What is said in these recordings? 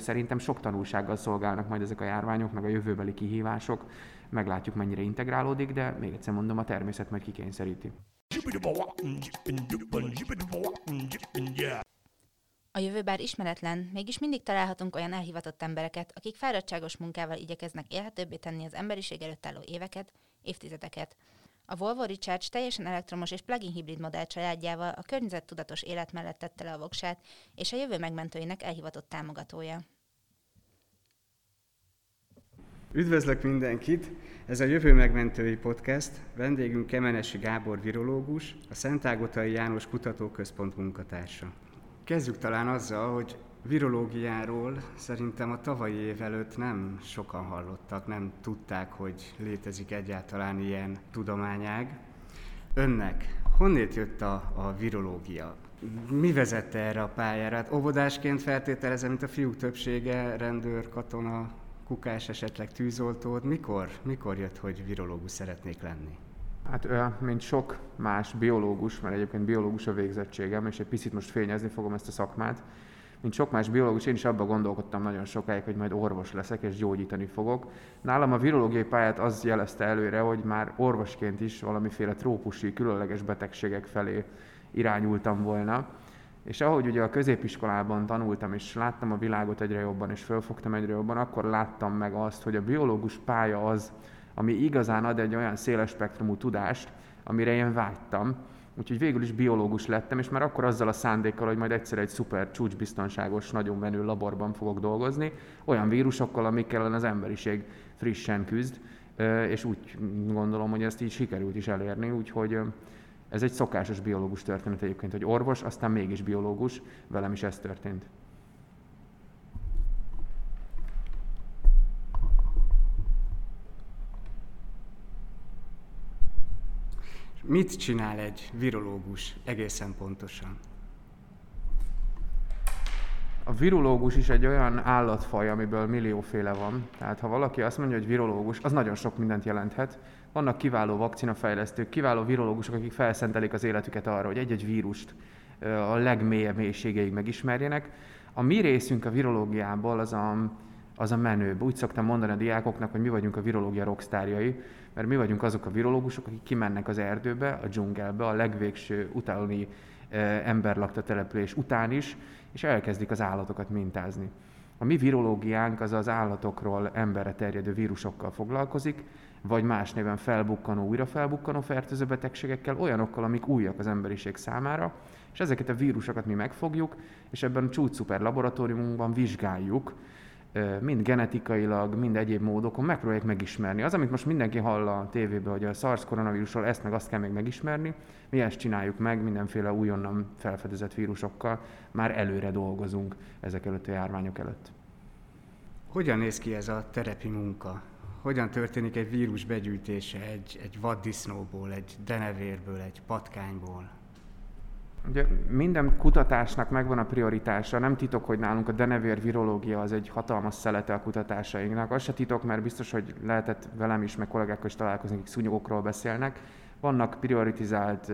Szerintem sok tanulsággal szolgálnak majd ezek a járványok, meg a jövőbeli kihívások. Meglátjuk, mennyire integrálódik, de még egyszer mondom, a természet majd kikényszeríti. A jövő bár ismeretlen, mégis mindig találhatunk olyan elhivatott embereket, akik fáradtságos munkával igyekeznek élhetőbbé tenni az emberiség előtt álló éveket, évtizedeket. A Volvo Recharge teljesen elektromos és plug-in hibrid modell családjával a környezettudatos élet mellett tette le a voksát, és a jövő megmentőinek elhivatott támogatója. Üdvözlök mindenkit! Ez a Jövő Megmentői Podcast. Vendégünk Kemenesi Gábor virológus, a Szentágotai János Kutatóközpont munkatársa. Kezdjük talán azzal, hogy virológiáról szerintem a tavalyi év előtt nem sokan hallottak, nem tudták, hogy létezik egyáltalán ilyen tudományág. Önnek honnét jött a, a virológia? Mi vezette erre a pályára? Hát óvodásként feltételezem, mint a fiúk többsége, rendőr, katona, kukás, esetleg tűzoltód. Mikor, mikor jött, hogy virológus szeretnék lenni? Hát mint sok más biológus, mert egyébként biológus a végzettségem, és egy picit most fényezni fogom ezt a szakmát, mint sok más biológus, én is abban gondolkodtam nagyon sokáig, hogy majd orvos leszek és gyógyítani fogok. Nálam a virológiai pályát az jelezte előre, hogy már orvosként is valamiféle trópusi, különleges betegségek felé irányultam volna. És ahogy ugye a középiskolában tanultam, és láttam a világot egyre jobban, és fölfogtam egyre jobban, akkor láttam meg azt, hogy a biológus pálya az, ami igazán ad egy olyan széles spektrumú tudást, amire én vágytam, Úgyhogy végül is biológus lettem, és már akkor azzal a szándékkal, hogy majd egyszer egy szuper csúcsbiztonságos, nagyon menő laborban fogok dolgozni, olyan vírusokkal, amikkel az emberiség frissen küzd, és úgy gondolom, hogy ezt így sikerült is elérni, úgyhogy ez egy szokásos biológus történet egyébként, hogy orvos, aztán mégis biológus, velem is ez történt. Mit csinál egy virológus egészen pontosan? A virológus is egy olyan állatfaj, amiből millióféle van. Tehát ha valaki azt mondja, hogy virológus, az nagyon sok mindent jelenthet. Vannak kiváló vakcinafejlesztők, kiváló virológusok, akik felszentelik az életüket arra, hogy egy-egy vírust a legmélyebb mélységeig megismerjenek. A mi részünk a virológiából az a, az a menőbb. Úgy szoktam mondani a diákoknak, hogy mi vagyunk a virológia rockstárjai, mert mi vagyunk azok a virológusok, akik kimennek az erdőbe, a dzsungelbe, a legvégső utáni emberlakta település után is, és elkezdik az állatokat mintázni. A mi virológiánk az az állatokról emberre terjedő vírusokkal foglalkozik, vagy más néven felbukkanó, újra felbukkanó fertőző betegségekkel, olyanokkal, amik újak az emberiség számára, és ezeket a vírusokat mi megfogjuk, és ebben a csúcs szuper laboratóriumunkban vizsgáljuk, mind genetikailag, mind egyéb módokon megpróbálják megismerni. Az, amit most mindenki hall a tévében, hogy a SARS koronavírusról ezt meg azt kell még megismerni, mi ezt csináljuk meg mindenféle újonnan felfedezett vírusokkal, már előre dolgozunk ezek előtt a járványok előtt. Hogyan néz ki ez a terepi munka? Hogyan történik egy vírus begyűjtése egy, egy vaddisznóból, egy denevérből, egy patkányból? Ugye minden kutatásnak megvan a prioritása. Nem titok, hogy nálunk a denevér virológia az egy hatalmas szelete a kutatásainknak. Az se titok, mert biztos, hogy lehetett velem is, meg kollégákkal is találkozni, akik szúnyogokról beszélnek. Vannak prioritizált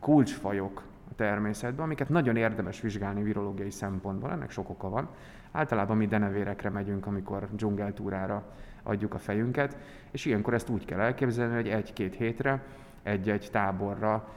kulcsfajok a természetben, amiket nagyon érdemes vizsgálni virológiai szempontból. Ennek sok oka van. Általában mi denevérekre megyünk, amikor dzsungeltúrára adjuk a fejünket, és ilyenkor ezt úgy kell elképzelni, hogy egy-két hétre, egy-egy táborra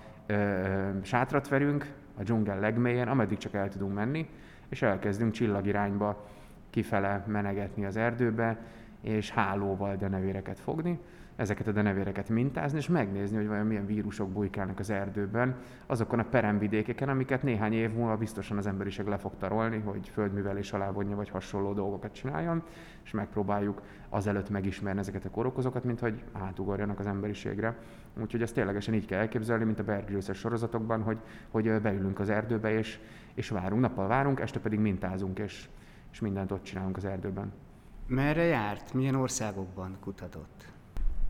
sátrat verünk a dzsungel legmélyen, ameddig csak el tudunk menni, és elkezdünk csillagirányba kifele menegetni az erdőbe, és hálóval denevéreket fogni, ezeket a denevéreket mintázni, és megnézni, hogy vajon milyen vírusok bujkálnak az erdőben, azokon a peremvidékeken, amiket néhány év múlva biztosan az emberiség le fog tarolni, hogy földművelés alá vonja, vagy hasonló dolgokat csináljon, és megpróbáljuk azelőtt megismerni ezeket a korokozokat, mint hogy átugorjanak az emberiségre. Úgyhogy ezt ténylegesen így kell elképzelni, mint a Bear sorozatokban, hogy, hogy beülünk az erdőbe, és, és várunk, nappal várunk, este pedig mintázunk, és, és mindent ott csinálunk az erdőben. Merre járt? Milyen országokban kutatott?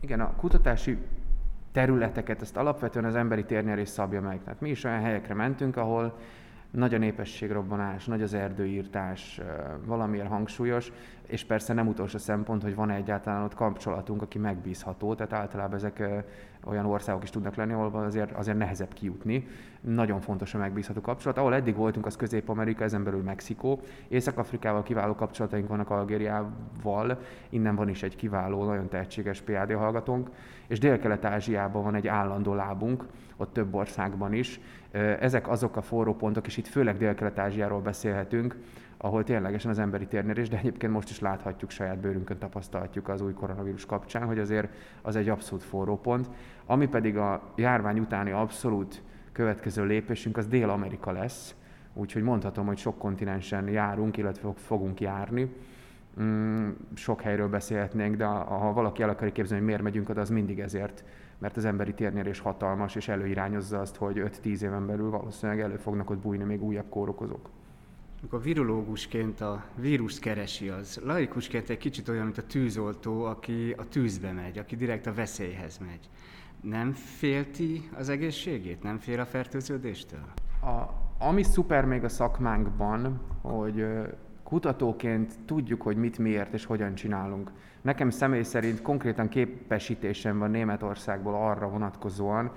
Igen, a kutatási területeket, ezt alapvetően az emberi térnyerés szabja meg. Tehát mi is olyan helyekre mentünk, ahol nagy a népességrobbanás, nagy az erdőírtás, valamilyen hangsúlyos, és persze nem utolsó szempont, hogy van egyáltalán ott kapcsolatunk, aki megbízható, tehát általában ezek olyan országok is tudnak lenni, ahol azért, azért nehezebb kijutni. Nagyon fontos a megbízható kapcsolat. Ahol eddig voltunk, az Közép-Amerika, ezen belül Mexikó. Észak-Afrikával kiváló kapcsolataink vannak Algériával, innen van is egy kiváló, nagyon tehetséges PAD hallgatónk, és Dél-Kelet-Ázsiában van egy állandó lábunk, ott több országban is. Ezek azok a forró pontok, és itt főleg Dél-Kelet-Ázsiáról beszélhetünk, ahol ténylegesen az emberi térnyerés, de egyébként most is láthatjuk, saját bőrünkön tapasztalhatjuk az új koronavírus kapcsán, hogy azért az egy abszolút forró pont. Ami pedig a járvány utáni abszolút következő lépésünk, az Dél-Amerika lesz, úgyhogy mondhatom, hogy sok kontinensen járunk, illetve fogunk járni. Mm, sok helyről beszélhetnénk, de ha valaki el akarja képzelni, hogy miért megyünk oda, az mindig ezért, mert az emberi térnyerés hatalmas, és előirányozza azt, hogy 5-10 éven belül valószínűleg elő fognak ott bújni még újabb kórokozók amikor virológusként a vírust keresi, az laikusként egy kicsit olyan, mint a tűzoltó, aki a tűzbe megy, aki direkt a veszélyhez megy. Nem félti az egészségét? Nem fél a fertőződéstől? A, ami szuper még a szakmánkban, hogy kutatóként tudjuk, hogy mit, miért és hogyan csinálunk. Nekem személy szerint konkrétan képesítésem van Németországból arra vonatkozóan,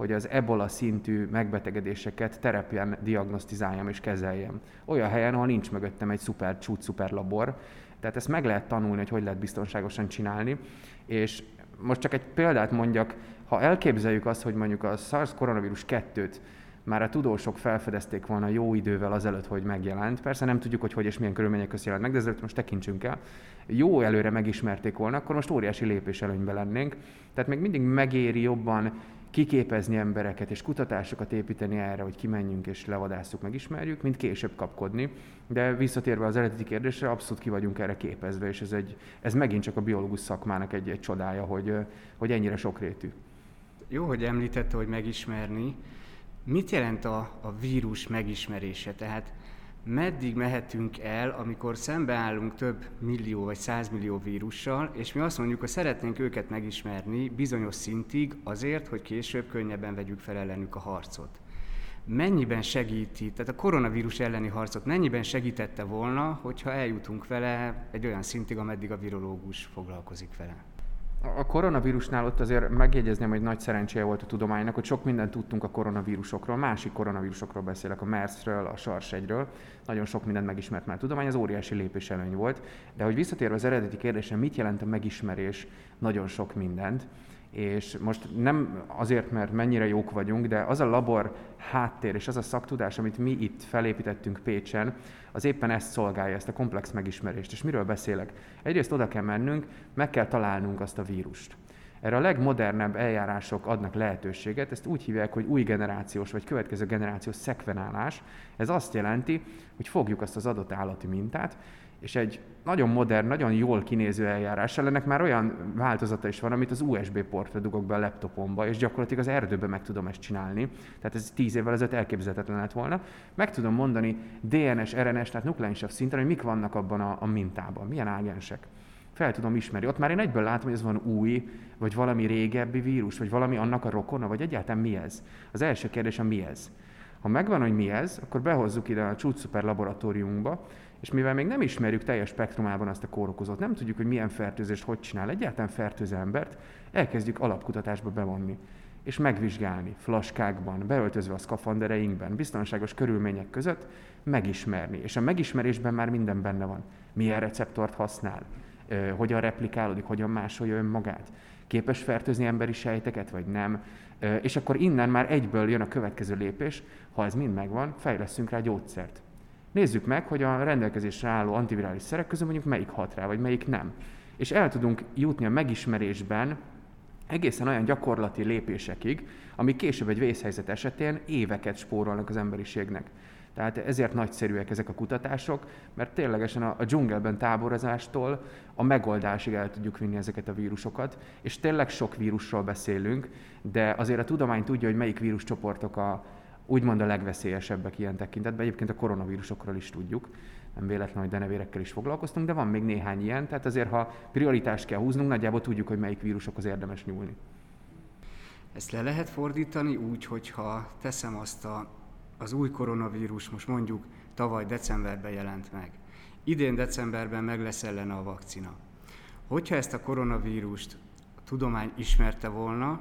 hogy az ebola szintű megbetegedéseket terepen diagnosztizáljam és kezeljem. Olyan helyen, ahol nincs mögöttem egy szuper csúcs, szuper labor. Tehát ezt meg lehet tanulni, hogy hogy lehet biztonságosan csinálni. És most csak egy példát mondjak, ha elképzeljük azt, hogy mondjuk a SARS koronavírus 2-t már a tudósok felfedezték volna jó idővel azelőtt, hogy megjelent. Persze nem tudjuk, hogy hogy és milyen körülmények között jelent meg, de ezért most tekintsünk el. Jó előre megismerték volna, akkor most óriási lépés előnybe lennénk. Tehát még mindig megéri jobban kiképezni embereket és kutatásokat építeni erre, hogy kimenjünk és levadásszuk, megismerjük, mint később kapkodni. De visszatérve az eredeti kérdésre, abszolút ki vagyunk erre képezve, és ez, egy, ez megint csak a biológus szakmának egy, egy csodája, hogy, hogy ennyire sokrétű. Jó, hogy említette, hogy megismerni. Mit jelent a, a vírus megismerése? Tehát meddig mehetünk el, amikor szembeállunk több millió vagy százmillió vírussal, és mi azt mondjuk, hogy szeretnénk őket megismerni bizonyos szintig azért, hogy később könnyebben vegyük fel ellenük a harcot. Mennyiben segíti, tehát a koronavírus elleni harcot mennyiben segítette volna, hogyha eljutunk vele egy olyan szintig, ameddig a virológus foglalkozik vele? A koronavírusnál ott azért megjegyezném, hogy nagy szerencséje volt a tudománynak, hogy sok mindent tudtunk a koronavírusokról, másik koronavírusokról beszélek, a MERS-ről, a SARS 1 nagyon sok mindent megismert már a tudomány, az óriási lépés előny volt. De hogy visszatérve az eredeti kérdésre, mit jelent a megismerés, nagyon sok mindent és most nem azért, mert mennyire jók vagyunk, de az a labor háttér és az a szaktudás, amit mi itt felépítettünk Pécsen, az éppen ezt szolgálja, ezt a komplex megismerést. És miről beszélek? Egyrészt oda kell mennünk, meg kell találnunk azt a vírust. Erre a legmodernebb eljárások adnak lehetőséget, ezt úgy hívják, hogy új generációs vagy következő generációs szekvenálás. Ez azt jelenti, hogy fogjuk azt az adott állati mintát, és egy nagyon modern, nagyon jól kinéző eljárás. Ennek már olyan változata is van, amit az USB portra dugok be a laptopomba, és gyakorlatilag az erdőben meg tudom ezt csinálni. Tehát ez tíz évvel ezelőtt elképzelhetetlen lett volna. Meg tudom mondani DNS, RNS, tehát nukleínsav szinten, hogy mik vannak abban a, a mintában, milyen ágensek. Fel tudom ismerni. Ott már én egyből látom, hogy ez van új, vagy valami régebbi vírus, vagy valami annak a rokona, vagy egyáltalán mi ez. Az első kérdés a mi ez. Ha megvan, hogy mi ez, akkor behozzuk ide a csúcs szuper laboratóriumunkba, és mivel még nem ismerjük teljes spektrumában azt a kórokozót, nem tudjuk, hogy milyen fertőzést hogy csinál egyáltalán fertőző embert, elkezdjük alapkutatásba bevonni és megvizsgálni flaskákban, beöltözve a szkafandereinkben, biztonságos körülmények között, megismerni. És a megismerésben már minden benne van. Milyen receptort használ, hogyan replikálódik, hogyan másolja önmagát, képes fertőzni emberi sejteket, vagy nem. És akkor innen már egyből jön a következő lépés, ha ez mind megvan, fejleszünk rá gyógyszert. Nézzük meg, hogy a rendelkezésre álló antivirális szerek közül mondjuk melyik hat rá, vagy melyik nem. És el tudunk jutni a megismerésben egészen olyan gyakorlati lépésekig, amik később egy vészhelyzet esetén éveket spórolnak az emberiségnek. Tehát ezért nagyszerűek ezek a kutatások, mert ténylegesen a dzsungelben táborozástól a megoldásig el tudjuk vinni ezeket a vírusokat, és tényleg sok vírusról beszélünk, de azért a tudomány tudja, hogy melyik víruscsoportok a, úgymond a legveszélyesebbek ilyen tekintetben. Egyébként a koronavírusokról is tudjuk, nem véletlen, hogy denevérekkel is foglalkoztunk, de van még néhány ilyen, tehát azért, ha prioritást kell húznunk, nagyjából tudjuk, hogy melyik vírusokhoz érdemes nyúlni. Ezt le lehet fordítani úgy, hogyha teszem azt a, az új koronavírus, most mondjuk tavaly decemberben jelent meg. Idén decemberben meg lesz ellene a vakcina. Hogyha ezt a koronavírust a tudomány ismerte volna,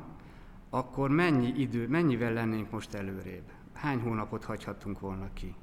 akkor mennyi idő, mennyivel lennénk most előrébb? Hány hónapot hagyhattunk volna ki?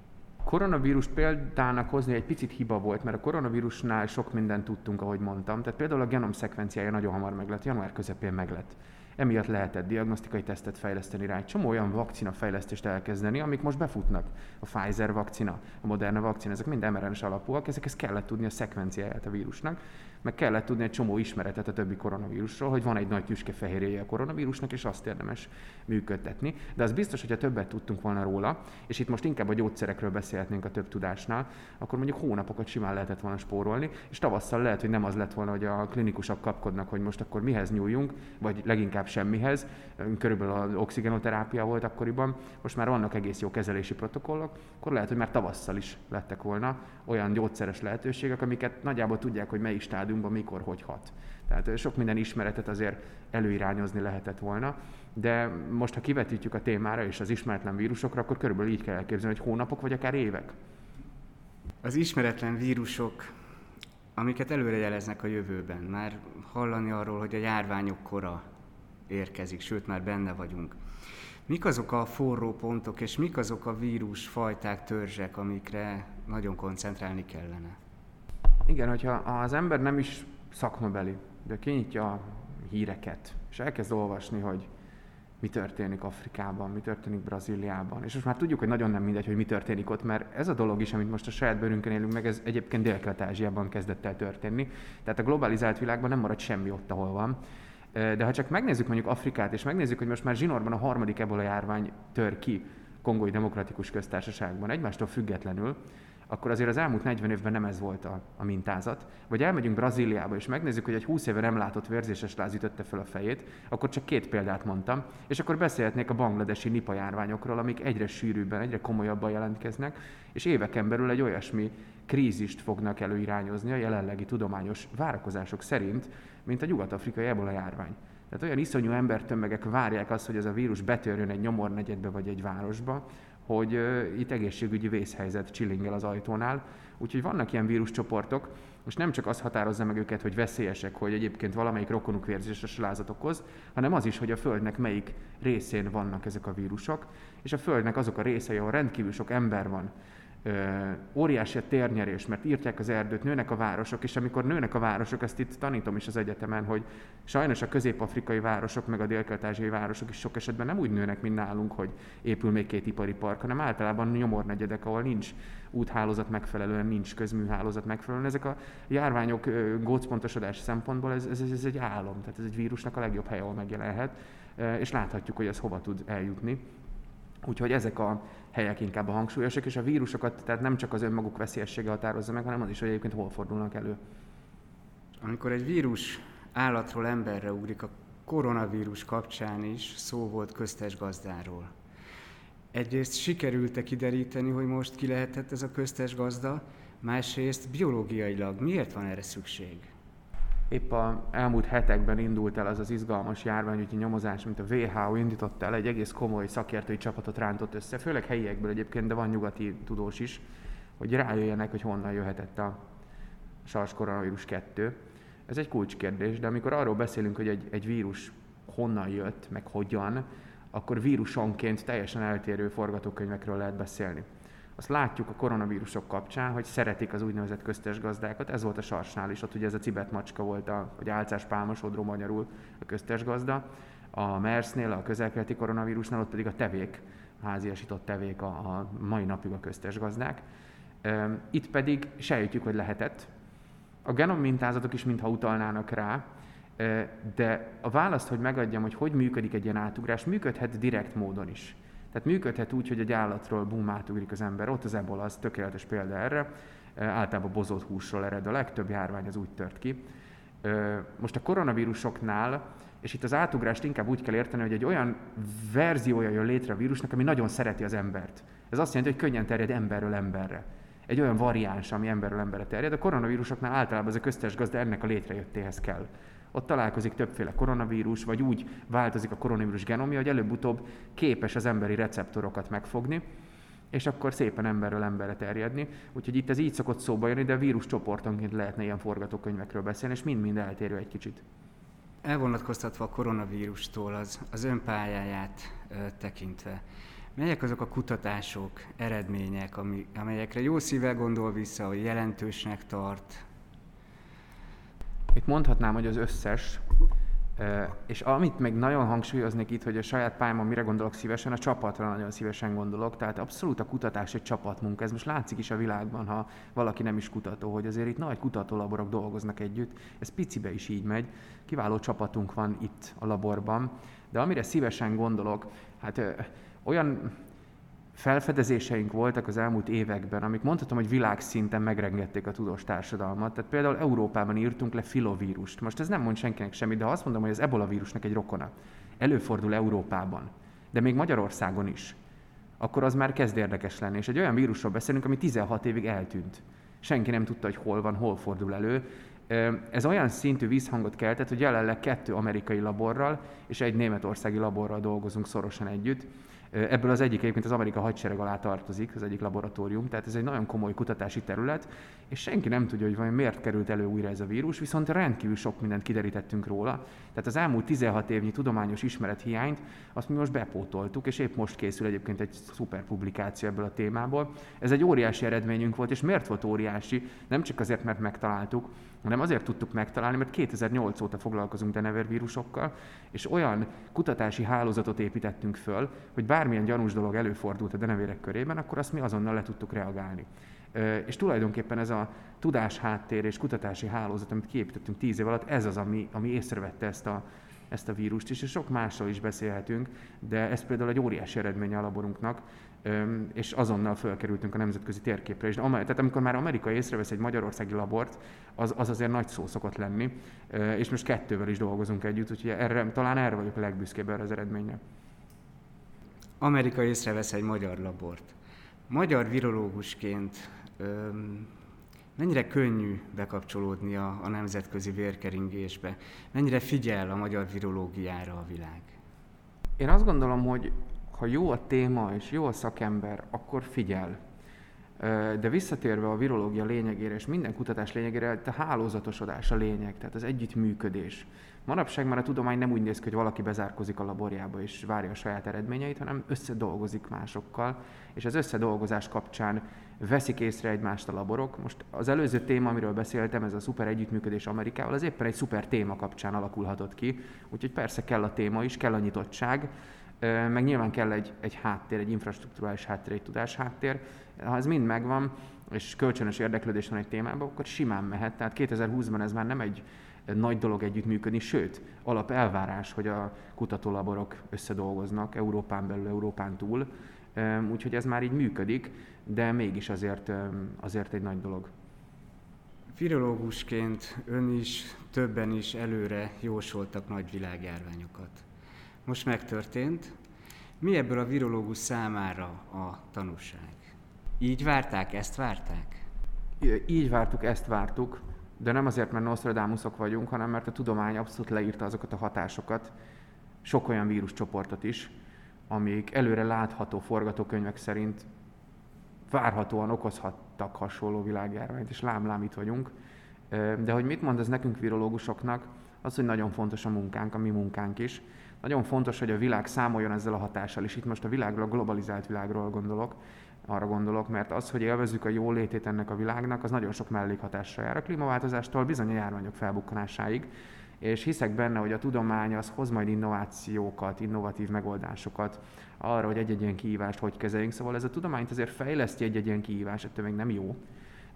koronavírus példának hozni egy picit hiba volt, mert a koronavírusnál sok mindent tudtunk, ahogy mondtam. Tehát például a genom szekvenciája nagyon hamar meglett, január közepén meglett. Emiatt lehetett diagnosztikai tesztet fejleszteni rá, egy csomó olyan vakcina fejlesztést elkezdeni, amik most befutnak. A Pfizer vakcina, a Moderna vakcina, ezek mind mRNS alapúak, ezekhez kellett tudni a szekvenciáját a vírusnak meg kellett tudni egy csomó ismeretet a többi koronavírusról, hogy van egy nagy tüskefehérjéje a koronavírusnak, és azt érdemes működtetni. De az biztos, hogy ha többet tudtunk volna róla, és itt most inkább a gyógyszerekről beszélhetnénk a több tudásnál, akkor mondjuk hónapokat simán lehetett volna spórolni, és tavasszal lehet, hogy nem az lett volna, hogy a klinikusok kapkodnak, hogy most akkor mihez nyúljunk, vagy leginkább semmihez. Körülbelül az oxigenoterápia volt akkoriban, most már vannak egész jó kezelési protokollok, akkor lehet, hogy már tavasszal is lettek volna olyan gyógyszeres lehetőségek, amiket nagyjából tudják, hogy melyik stádium stádiumban mikor, hogy hat. Tehát sok minden ismeretet azért előirányozni lehetett volna, de most, ha kivetítjük a témára és az ismeretlen vírusokra, akkor körülbelül így kell elképzelni, hogy hónapok vagy akár évek. Az ismeretlen vírusok, amiket előrejeleznek a jövőben, már hallani arról, hogy a járványok kora érkezik, sőt már benne vagyunk. Mik azok a forró pontok, és mik azok a vírusfajták, törzsek, amikre nagyon koncentrálni kellene? Igen, hogyha az ember nem is szakmabeli, de kinyitja a híreket, és elkezd olvasni, hogy mi történik Afrikában, mi történik Brazíliában. És most már tudjuk, hogy nagyon nem mindegy, hogy mi történik ott, mert ez a dolog is, amit most a saját bőrünkön élünk meg, ez egyébként Dél-Kelet-Ázsiában kezdett el történni. Tehát a globalizált világban nem marad semmi ott, ahol van. De ha csak megnézzük mondjuk Afrikát, és megnézzük, hogy most már zsinórban a harmadik ebola járvány tör ki Kongói Demokratikus Köztársaságban, egymástól függetlenül, akkor azért az elmúlt 40 évben nem ez volt a, a mintázat. Vagy elmegyünk Brazíliába, és megnézzük, hogy egy 20 éve nem látott vérzéses láz ütötte fel a fejét, akkor csak két példát mondtam, és akkor beszélhetnék a bangladesi nipa járványokról, amik egyre sűrűbben, egyre komolyabban jelentkeznek, és éveken belül egy olyasmi krízist fognak előirányozni a jelenlegi tudományos várakozások szerint, mint a nyugat-afrikai ebola járvány. Tehát olyan iszonyú embertömegek várják azt, hogy ez a vírus betörjön egy nyomornegyedbe vagy egy városba, hogy itt egészségügyi vészhelyzet csillingel az ajtónál. Úgyhogy vannak ilyen víruscsoportok, most nem csak az határozza meg őket, hogy veszélyesek, hogy egyébként valamelyik rokonuk vérzéses lázat okoz, hanem az is, hogy a Földnek melyik részén vannak ezek a vírusok, és a Földnek azok a részei, ahol rendkívül sok ember van, óriási a térnyerés, mert írtják az erdőt, nőnek a városok, és amikor nőnek a városok, ezt itt tanítom is az egyetemen, hogy sajnos a közép-afrikai városok, meg a dél városok is sok esetben nem úgy nőnek, mint nálunk, hogy épül még két ipari park, hanem általában nyomornegyedek, ahol nincs úthálózat megfelelően, nincs közműhálózat megfelelően. Ezek a járványok gócpontosodási szempontból ez, ez, ez egy álom, tehát ez egy vírusnak a legjobb hely, ahol megjelenhet, és láthatjuk, hogy ez hova tud eljutni. Úgyhogy ezek a helyek inkább a hangsúlyosak, és a vírusokat tehát nem csak az önmaguk veszélyessége határozza meg, hanem az is, hogy egyébként hol fordulnak elő. Amikor egy vírus állatról emberre ugrik, a koronavírus kapcsán is szó volt köztes gazdáról. Egyrészt sikerült-e kideríteni, hogy most ki lehetett ez a köztes gazda, másrészt biológiailag miért van erre szükség? Épp a elmúlt hetekben indult el az az izgalmas járványügyi nyomozás, mint a WHO indította el, egy egész komoly szakértői csapatot rántott össze, főleg helyiekből egyébként, de van nyugati tudós is, hogy rájöjjenek, hogy honnan jöhetett a SARS koronavírus 2. Ez egy kulcskérdés, de amikor arról beszélünk, hogy egy, egy vírus honnan jött, meg hogyan, akkor vírusonként teljesen eltérő forgatókönyvekről lehet beszélni. Azt látjuk a koronavírusok kapcsán, hogy szeretik az úgynevezett köztes gazdákat. Ez volt a sarsnál is, ott ugye ez a cibet macska volt, a, vagy álcás pálmasodró magyarul a köztes gazda. A MERS-nél, a közelkeleti koronavírusnál, ott pedig a tevék, a háziasított tevék a, a mai napig a köztes gazdák. Itt pedig sejtjük, hogy lehetett. A genom mintázatok is mintha utalnának rá, de a választ, hogy megadjam, hogy hogy működik egy ilyen átugrás, működhet direkt módon is. Tehát működhet úgy, hogy egy állatról bum átugrik az ember. Ott az ebola az tökéletes példa erre. Általában bozott húsról ered a legtöbb járvány, az úgy tört ki. Most a koronavírusoknál, és itt az átugrást inkább úgy kell érteni, hogy egy olyan verziója jön létre a vírusnak, ami nagyon szereti az embert. Ez azt jelenti, hogy könnyen terjed emberről emberre. Egy olyan variáns, ami emberről emberre terjed. A koronavírusoknál általában ez a köztes gazda ennek a létrejöttéhez kell ott találkozik többféle koronavírus, vagy úgy változik a koronavírus genomja, hogy előbb-utóbb képes az emberi receptorokat megfogni, és akkor szépen emberről emberre terjedni. Úgyhogy itt ez így szokott szóba jönni, de a vírus csoportonként lehetne ilyen forgatókönyvekről beszélni, és mind-mind eltérő egy kicsit. elvonatkoztatva a koronavírustól az, az ön pályáját ö, tekintve, melyek azok a kutatások, eredmények, ami, amelyekre jó szívvel gondol vissza, hogy jelentősnek tart? Itt mondhatnám, hogy az összes, és amit még nagyon hangsúlyoznék itt, hogy a saját pályámon mire gondolok szívesen, a csapatra nagyon szívesen gondolok. Tehát abszolút a kutatás egy csapatmunka. Ez most látszik is a világban, ha valaki nem is kutató, hogy azért itt nagy kutatólaborok dolgoznak együtt. Ez picibe is így megy. Kiváló csapatunk van itt a laborban. De amire szívesen gondolok, hát olyan felfedezéseink voltak az elmúlt években, amik mondhatom, hogy világszinten megrengették a tudós társadalmat. Tehát például Európában írtunk le filovírust. Most ez nem mond senkinek semmit, de ha azt mondom, hogy az ebola vírusnak egy rokona, előfordul Európában, de még Magyarországon is, akkor az már kezd érdekes lenni. És egy olyan vírusról beszélünk, ami 16 évig eltűnt. Senki nem tudta, hogy hol van, hol fordul elő. Ez olyan szintű vízhangot keltett, hogy jelenleg kettő amerikai laborral és egy németországi laborral dolgozunk szorosan együtt, Ebből az egyik egyébként az Amerika hadsereg alá tartozik, az egyik laboratórium, tehát ez egy nagyon komoly kutatási terület, és senki nem tudja, hogy vajon miért került elő újra ez a vírus, viszont rendkívül sok mindent kiderítettünk róla. Tehát az elmúlt 16 évnyi tudományos ismeret hiányt azt mi most bepótoltuk, és épp most készül egyébként egy szuper publikáció ebből a témából. Ez egy óriási eredményünk volt, és miért volt óriási? Nem csak azért, mert megtaláltuk, hanem azért tudtuk megtalálni, mert 2008 óta foglalkozunk Denever vírusokkal, és olyan kutatási hálózatot építettünk föl, hogy bármilyen gyanús dolog előfordult a denevérek körében, akkor azt mi azonnal le tudtuk reagálni. És tulajdonképpen ez a tudás háttér és kutatási hálózat, amit kiépítettünk tíz év alatt, ez az, ami, ami észrevette ezt a, ezt a vírust is, és sok másról is beszélhetünk, de ez például egy óriási eredménye a laborunknak, és azonnal fölkerültünk a nemzetközi térképre. És tehát amikor már Amerika észrevesz egy magyarországi labort, az, az azért nagy szó szokott lenni, és most kettővel is dolgozunk együtt, úgyhogy erre, talán erre vagyok a legbüszkébb erre az eredménye. Amerika észrevesz egy magyar labort. Magyar virológusként öm, mennyire könnyű bekapcsolódni a, a nemzetközi vérkeringésbe? Mennyire figyel a magyar virológiára a világ? Én azt gondolom, hogy ha jó a téma és jó a szakember, akkor figyel. De visszatérve a virológia lényegére és minden kutatás lényegére, a hálózatosodás a lényeg, tehát az együttműködés. Manapság már a tudomány nem úgy néz ki, hogy valaki bezárkozik a laborjába és várja a saját eredményeit, hanem összedolgozik másokkal, és az összedolgozás kapcsán veszik észre egymást a laborok. Most az előző téma, amiről beszéltem, ez a szuper együttműködés Amerikával, az éppen egy szuper téma kapcsán alakulhatott ki, úgyhogy persze kell a téma is, kell a nyitottság, meg nyilván kell egy, egy háttér, egy infrastruktúrális háttér, egy tudás háttér. Ha ez mind megvan, és kölcsönös érdeklődés van egy témában, akkor simán mehet. Tehát 2020-ban ez már nem egy nagy dolog együttműködni, sőt, alap elvárás, hogy a kutatólaborok összedolgoznak Európán belül, Európán túl. Úgyhogy ez már így működik, de mégis azért, azért egy nagy dolog. Virológusként ön is, többen is előre jósoltak nagy világjárványokat most megtörtént. Mi ebből a virológus számára a tanúság? Így várták, ezt várták? Így vártuk, ezt vártuk, de nem azért, mert Nostradamusok vagyunk, hanem mert a tudomány abszolút leírta azokat a hatásokat, sok olyan víruscsoportot is, amik előre látható forgatókönyvek szerint várhatóan okozhattak hasonló világjárványt, és lám-lám itt vagyunk. De hogy mit mond ez nekünk virológusoknak, az, hogy nagyon fontos a munkánk, a mi munkánk is, nagyon fontos, hogy a világ számoljon ezzel a hatással, és itt most a világról, a globalizált világról gondolok, arra gondolok, mert az, hogy élvezzük a jólétét ennek a világnak, az nagyon sok mellékhatásra jár. A klímaváltozástól bizony a járványok felbukkanásáig, és hiszek benne, hogy a tudomány az hoz majd innovációkat, innovatív megoldásokat arra, hogy egy-egy ilyen kihívást hogy kezeljünk. Szóval ez a tudományt azért fejleszti egy-egy ilyen kihívás, ettől még nem jó,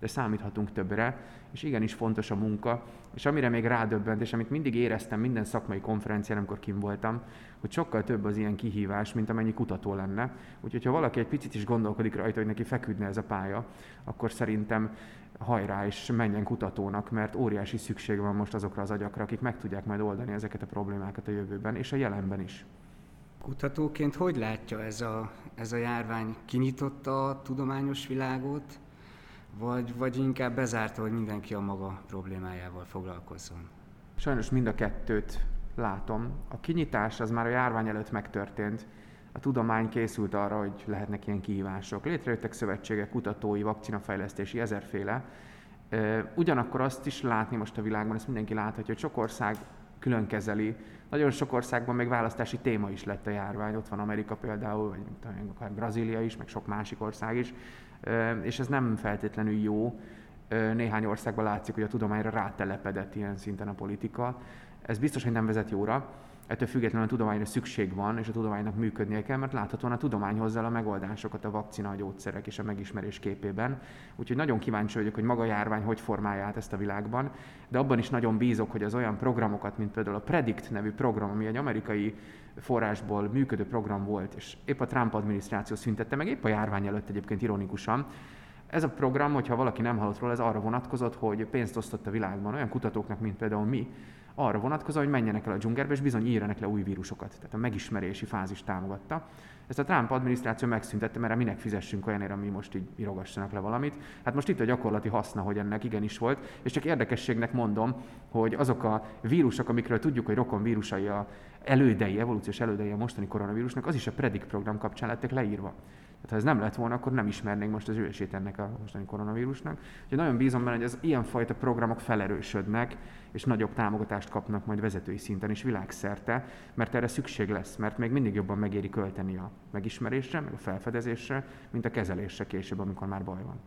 de számíthatunk többre, és igenis fontos a munka, és amire még rádöbbent, és amit mindig éreztem minden szakmai konferencián, amikor kim voltam, hogy sokkal több az ilyen kihívás, mint amennyi kutató lenne. Úgyhogy ha valaki egy picit is gondolkodik rajta, hogy neki feküdne ez a pálya, akkor szerintem hajrá és menjen kutatónak, mert óriási szükség van most azokra az agyakra, akik meg tudják majd oldani ezeket a problémákat a jövőben, és a jelenben is. Kutatóként hogy látja ez a, ez a járvány? Kinyitotta a tudományos világot? Vagy, vagy inkább bezárta, hogy mindenki a maga problémájával foglalkozzon? Sajnos mind a kettőt látom. A kinyitás az már a járvány előtt megtörtént. A tudomány készült arra, hogy lehetnek ilyen kihívások. Létrejöttek szövetségek, kutatói, vakcinafejlesztési, ezerféle. Ugyanakkor azt is látni most a világban, ezt mindenki láthatja, hogy sok ország külön kezeli. Nagyon sok országban még választási téma is lett a járvány, ott van Amerika például, vagy akár Brazília is, meg sok másik ország is, és ez nem feltétlenül jó. Néhány országban látszik, hogy a tudományra rátelepedett ilyen szinten a politika. Ez biztos, hogy nem vezet jóra ettől függetlenül a tudományra szükség van, és a tudománynak működnie kell, mert láthatóan a tudomány hozza a megoldásokat a vakcina, a gyógyszerek és a megismerés képében. Úgyhogy nagyon kíváncsi vagyok, hogy maga a járvány hogy formálja át ezt a világban, de abban is nagyon bízok, hogy az olyan programokat, mint például a Predict nevű program, ami egy amerikai forrásból működő program volt, és épp a Trump adminisztráció szüntette meg, épp a járvány előtt egyébként ironikusan, ez a program, hogyha valaki nem hallott róla, ez arra vonatkozott, hogy pénzt osztott a világban olyan kutatóknak, mint például mi, arra vonatkozó, hogy menjenek el a dzsungelbe, és bizony írjanak le új vírusokat. Tehát a megismerési fázis támogatta. Ezt a Trump adminisztráció megszüntette, mert minek fizessünk olyanért, ami most így írogassanak le valamit. Hát most itt a gyakorlati haszna, hogy ennek igenis volt, és csak érdekességnek mondom, hogy azok a vírusok, amikről tudjuk, hogy rokon vírusai a elődei, evolúciós elődei a mostani koronavírusnak, az is a Predict program kapcsán lettek leírva. Tehát ha ez nem lett volna, akkor nem ismernénk most az ősét ennek a mostani koronavírusnak. Úgyhogy nagyon bízom benne, hogy az ilyenfajta programok felerősödnek, és nagyobb támogatást kapnak majd vezetői szinten is világszerte, mert erre szükség lesz, mert még mindig jobban megéri költeni a megismerésre, meg a felfedezésre, mint a kezelésre később, amikor már baj van.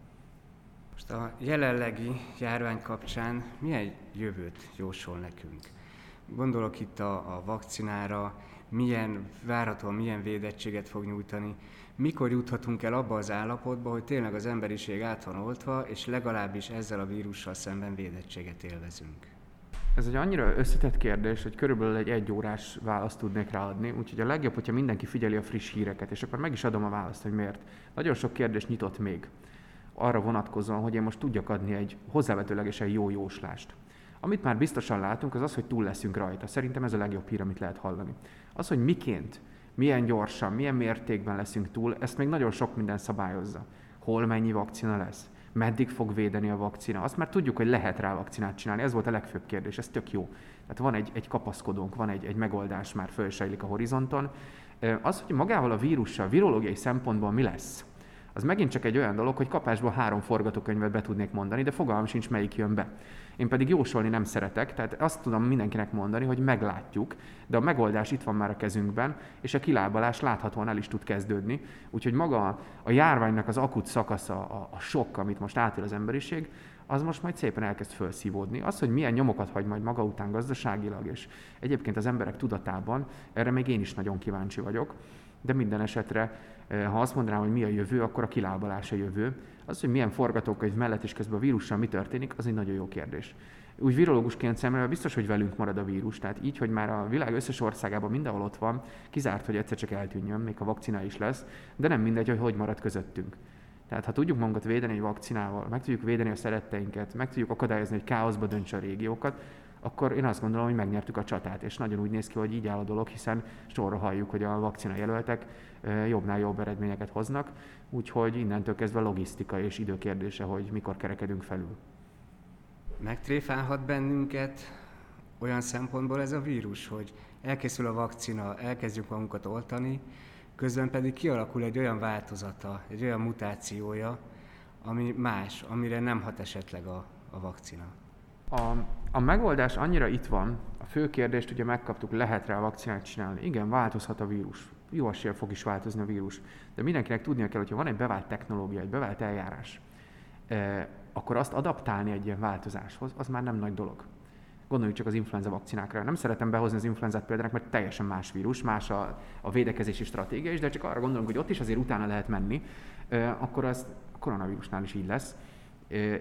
Most a jelenlegi járvány kapcsán milyen jövőt jósol nekünk? Gondolok itt a, a vakcinára, milyen, várhatóan milyen védettséget fog nyújtani, mikor juthatunk el abba az állapotba, hogy tényleg az emberiség át van oltva, és legalábbis ezzel a vírussal szemben védettséget élvezünk. Ez egy annyira összetett kérdés, hogy körülbelül egy egyórás választ tudnék ráadni, úgyhogy a legjobb, hogyha mindenki figyeli a friss híreket, és akkor meg is adom a választ, hogy miért. Nagyon sok kérdés nyitott még arra vonatkozóan, hogy én most tudjak adni egy hozzávetőlegesen jó jóslást. Amit már biztosan látunk, az az, hogy túl leszünk rajta. Szerintem ez a legjobb hír, amit lehet hallani. Az, hogy miként, milyen gyorsan, milyen mértékben leszünk túl, ezt még nagyon sok minden szabályozza. Hol mennyi vakcina lesz? Meddig fog védeni a vakcina? Azt már tudjuk, hogy lehet rá vakcinát csinálni, ez volt a legfőbb kérdés, ez tök jó. Tehát van egy, egy kapaszkodónk, van egy, egy megoldás már fölsejlik a horizonton. Az, hogy magával a vírussal, virológiai szempontból mi lesz, az megint csak egy olyan dolog, hogy kapásból három forgatókönyvet be tudnék mondani, de fogalmam sincs, melyik jön be. Én pedig jósolni nem szeretek, tehát azt tudom mindenkinek mondani, hogy meglátjuk, de a megoldás itt van már a kezünkben, és a kilábalás láthatóan el is tud kezdődni. Úgyhogy maga a járványnak az akut szakasza, a, a sok, amit most átél az emberiség, az most majd szépen elkezd felszívódni. Az, hogy milyen nyomokat hagy majd maga után gazdaságilag, és egyébként az emberek tudatában, erre még én is nagyon kíváncsi vagyok. De minden esetre, eh, ha azt mondanám, hogy mi a jövő, akkor a kilábalás a jövő. Az, hogy milyen forgatókönyv mellett és közben a vírussal mi történik, az egy nagyon jó kérdés. Úgy virológusként szemlél, biztos, hogy velünk marad a vírus. Tehát így, hogy már a világ összes országában mindenhol ott van, kizárt, hogy egyszer csak eltűnjön, még a vakcina is lesz, de nem mindegy, hogy hogy marad közöttünk. Tehát ha tudjuk magunkat védeni egy vakcinával, meg tudjuk védeni a szeretteinket, meg tudjuk akadályozni, hogy káoszba döntse a régiókat, akkor én azt gondolom, hogy megnyertük a csatát, és nagyon úgy néz ki, hogy így áll a dolog, hiszen sorra halljuk, hogy a vakcina jelöltek jobbnál jobb eredményeket hoznak, úgyhogy innentől kezdve logisztika és időkérdése, hogy mikor kerekedünk felül. Megtréfálhat bennünket olyan szempontból ez a vírus, hogy elkészül a vakcina, elkezdjük magunkat oltani, közben pedig kialakul egy olyan változata, egy olyan mutációja, ami más, amire nem hat esetleg a, a vakcina. A, a megoldás annyira itt van, a fő kérdést ugye megkaptuk, lehet rá a vakcinát csinálni. Igen, változhat a vírus. Jó esélye fog is változni a vírus. De mindenkinek tudnia kell, hogyha van egy bevált technológia, egy bevált eljárás, eh, akkor azt adaptálni egy ilyen változáshoz, az már nem nagy dolog. Gondoljuk csak az influenza vakcinákra. Nem szeretem behozni az influenzát példának, mert teljesen más vírus, más a, a védekezési stratégia is, de csak arra gondolunk, hogy ott is azért utána lehet menni, eh, akkor az koronavírusnál is így lesz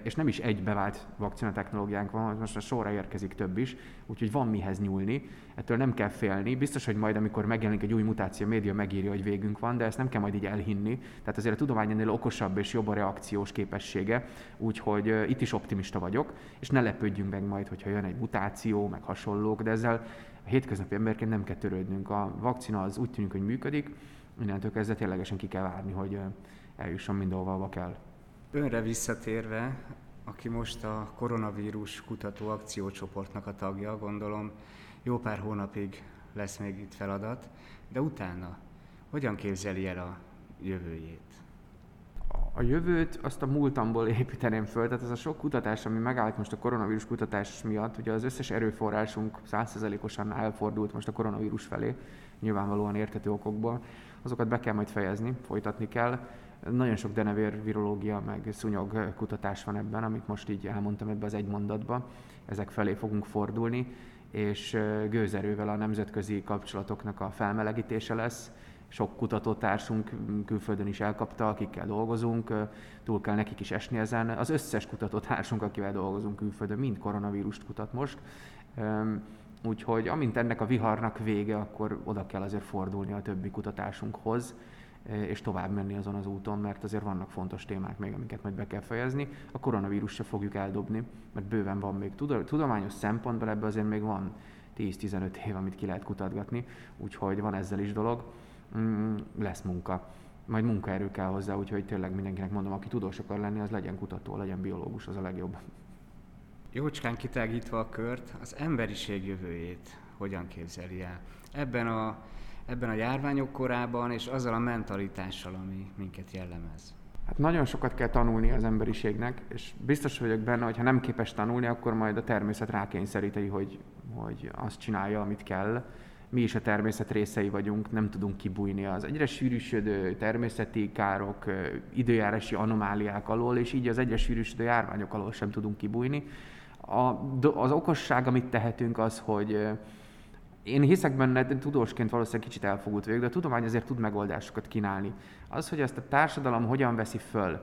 és nem is egy bevált vakcina technológiánk van, most a sorra érkezik több is, úgyhogy van mihez nyúlni, ettől nem kell félni. Biztos, hogy majd, amikor megjelenik egy új mutáció, a média megírja, hogy végünk van, de ezt nem kell majd így elhinni. Tehát azért a tudomány ennél okosabb és jobb a reakciós képessége, úgyhogy itt is optimista vagyok, és ne lepődjünk meg majd, hogyha jön egy mutáció, meg hasonlók, de ezzel a hétköznapi emberként nem kell törődnünk. A vakcina az úgy tűnik, hogy működik, innentől kezdve ténylegesen ki kell várni, hogy eljusson mindenhova, kell önre visszatérve, aki most a koronavírus kutató akciócsoportnak a tagja, gondolom jó pár hónapig lesz még itt feladat, de utána hogyan képzeli el a jövőjét? a jövőt azt a múltamból építeném föl, tehát ez a sok kutatás, ami megállt most a koronavírus kutatás miatt, ugye az összes erőforrásunk 100%-osan elfordult most a koronavírus felé, nyilvánvalóan értető okokból, azokat be kell majd fejezni, folytatni kell. Nagyon sok denevér virológia, meg szúnyog kutatás van ebben, amit most így elmondtam ebbe az egy mondatba. Ezek felé fogunk fordulni, és gőzerővel a nemzetközi kapcsolatoknak a felmelegítése lesz, sok kutatótársunk külföldön is elkapta, akikkel dolgozunk, túl kell nekik is esni ezen. Az összes kutatótársunk, akivel dolgozunk külföldön, mind koronavírust kutat most. Úgyhogy amint ennek a viharnak vége, akkor oda kell azért fordulni a többi kutatásunkhoz, és tovább menni azon az úton, mert azért vannak fontos témák még, amiket majd be kell fejezni. A koronavírus se fogjuk eldobni, mert bőven van még tudományos szempontból, ebben azért még van 10-15 év, amit ki lehet kutatgatni, úgyhogy van ezzel is dolog mm, lesz munka. Majd munkaerő kell hozzá, úgyhogy tényleg mindenkinek mondom, aki tudós akar lenni, az legyen kutató, legyen biológus, az a legjobb. Jócskán kitágítva a kört, az emberiség jövőjét hogyan képzeli el? Ebben a, ebben a járványok korában és azzal a mentalitással, ami minket jellemez. Hát nagyon sokat kell tanulni az emberiségnek, és biztos vagyok benne, hogy ha nem képes tanulni, akkor majd a természet rákényszeríti, hogy, hogy azt csinálja, amit kell mi is a természet részei vagyunk, nem tudunk kibújni az egyre sűrűsödő természeti károk, időjárási anomáliák alól, és így az egyre sűrűsödő járványok alól sem tudunk kibújni. A, az okosság, amit tehetünk, az, hogy én hiszek benne, de tudósként valószínűleg kicsit elfogult vagyok, de a tudomány azért tud megoldásokat kínálni. Az, hogy ezt a társadalom hogyan veszi föl,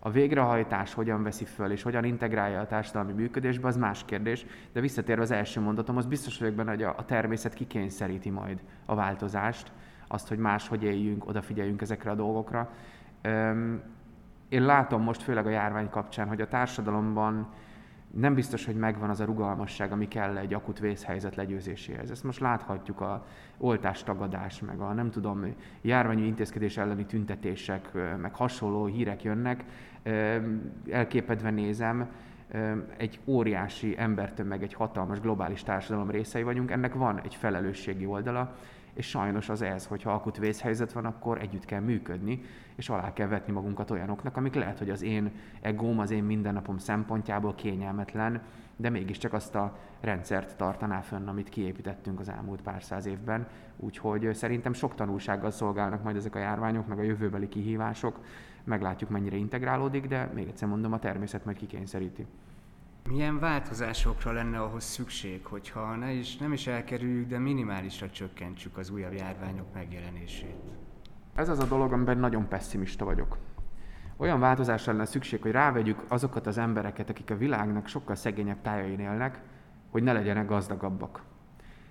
a végrehajtás hogyan veszi föl, és hogyan integrálja a társadalmi működésbe, az más kérdés. De visszatérve az első mondatom, az biztos vagyok benne, hogy a, természet kikényszeríti majd a változást, azt, hogy máshogy éljünk, odafigyeljünk ezekre a dolgokra. Én látom most, főleg a járvány kapcsán, hogy a társadalomban nem biztos, hogy megvan az a rugalmasság, ami kell egy akut vészhelyzet legyőzéséhez. Ezt most láthatjuk a oltástagadás, meg a nem tudom, járványi intézkedés elleni tüntetések, meg hasonló hírek jönnek, elképedve nézem, egy óriási embertömeg, egy hatalmas globális társadalom részei vagyunk, ennek van egy felelősségi oldala, és sajnos az ez, hogyha akut vészhelyzet van, akkor együtt kell működni, és alá kell vetni magunkat olyanoknak, amik lehet, hogy az én egóm, az én mindennapom szempontjából kényelmetlen, de mégiscsak azt a rendszert tartaná fönn, amit kiépítettünk az elmúlt pár száz évben. Úgyhogy szerintem sok tanulsággal szolgálnak majd ezek a járványok, meg a jövőbeli kihívások. Meglátjuk, mennyire integrálódik, de még egyszer mondom, a természet majd kikényszeríti. Milyen változásokra lenne ahhoz szükség, hogyha ne is, nem is elkerüljük, de minimálisra csökkentsük az újabb járványok megjelenését? Ez az a dolog, amiben nagyon pessimista vagyok. Olyan változásra lenne szükség, hogy rávegyük azokat az embereket, akik a világnak sokkal szegényebb tájain élnek, hogy ne legyenek gazdagabbak.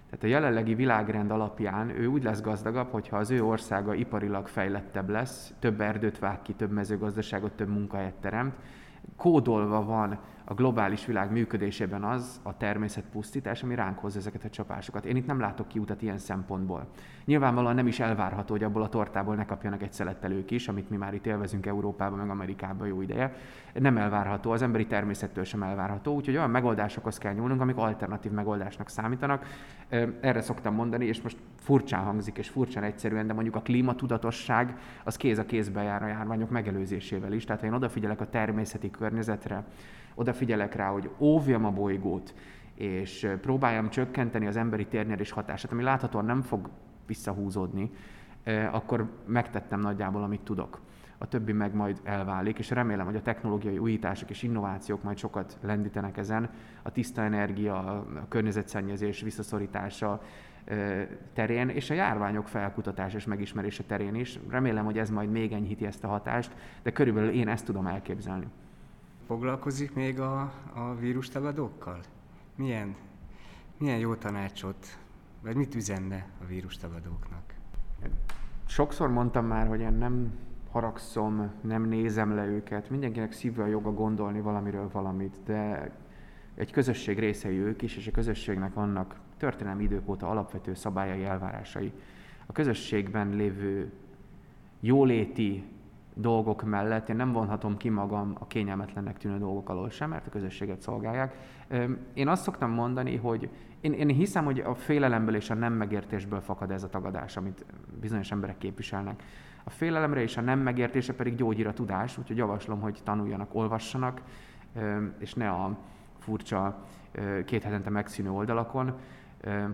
Tehát a jelenlegi világrend alapján ő úgy lesz gazdagabb, hogyha az ő országa iparilag fejlettebb lesz, több erdőt vág ki, több mezőgazdaságot, több munkahelyet teremt, kódolva van a globális világ működésében az a természetpusztítás, ami ránk hoz ezeket a csapásokat. Én itt nem látok kiutat ilyen szempontból. Nyilvánvalóan nem is elvárható, hogy abból a tortából ne kapjanak egy szelettel ők is, amit mi már itt élvezünk Európában, meg Amerikában jó ideje. Nem elvárható, az emberi természettől sem elvárható, úgyhogy olyan megoldásokhoz kell nyúlnunk, amik alternatív megoldásnak számítanak. Erre szoktam mondani, és most furcsán hangzik, és furcsán egyszerűen, de mondjuk a klímatudatosság az kéz a kézbe jár a járványok megelőzésével is. Tehát ha én odafigyelek a természeti környezetre, odafigyelek rá, hogy óvjam a bolygót, és próbáljam csökkenteni az emberi térnyerés hatását, ami láthatóan nem fog visszahúzódni, akkor megtettem nagyjából, amit tudok. A többi meg majd elválik, és remélem, hogy a technológiai újítások és innovációk majd sokat lendítenek ezen. A tiszta energia, a környezetszennyezés visszaszorítása terén, és a járványok felkutatása és megismerése terén is. Remélem, hogy ez majd még enyhíti ezt a hatást, de körülbelül én ezt tudom elképzelni. Foglalkozik még a, a vírustagadókkal? Milyen, milyen jó tanácsot, vagy mit üzenne a vírustagadóknak? Sokszor mondtam már, hogy én nem haragszom, nem nézem le őket. Mindenkinek szívve a joga gondolni valamiről valamit, de egy közösség részei ők is, és a közösségnek vannak történelmi idők óta alapvető szabályai, elvárásai. A közösségben lévő jóléti dolgok mellett én nem vonhatom ki magam a kényelmetlennek tűnő dolgok alól sem, mert a közösséget szolgálják. Én azt szoktam mondani, hogy én, én hiszem, hogy a félelemből és a nem megértésből fakad ez a tagadás, amit bizonyos emberek képviselnek. A félelemre és a nem megértése pedig gyógyír a tudás, úgyhogy javaslom, hogy tanuljanak, olvassanak, és ne a furcsa két hetente megszűnő oldalakon,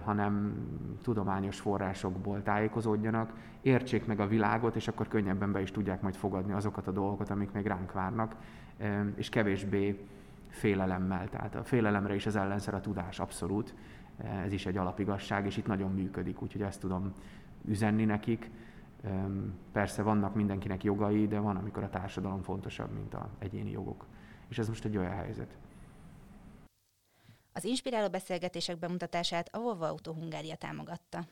hanem tudományos forrásokból tájékozódjanak, értsék meg a világot, és akkor könnyebben be is tudják majd fogadni azokat a dolgokat, amik még ránk várnak, és kevésbé félelemmel. Tehát a félelemre is az ellenszer a tudás, abszolút. Ez is egy alapigasság, és itt nagyon működik, úgyhogy ezt tudom üzenni nekik. Persze vannak mindenkinek jogai, de van, amikor a társadalom fontosabb, mint a egyéni jogok. És ez most egy olyan helyzet. Az inspiráló beszélgetések bemutatását a Volvo Auto Hungária támogatta.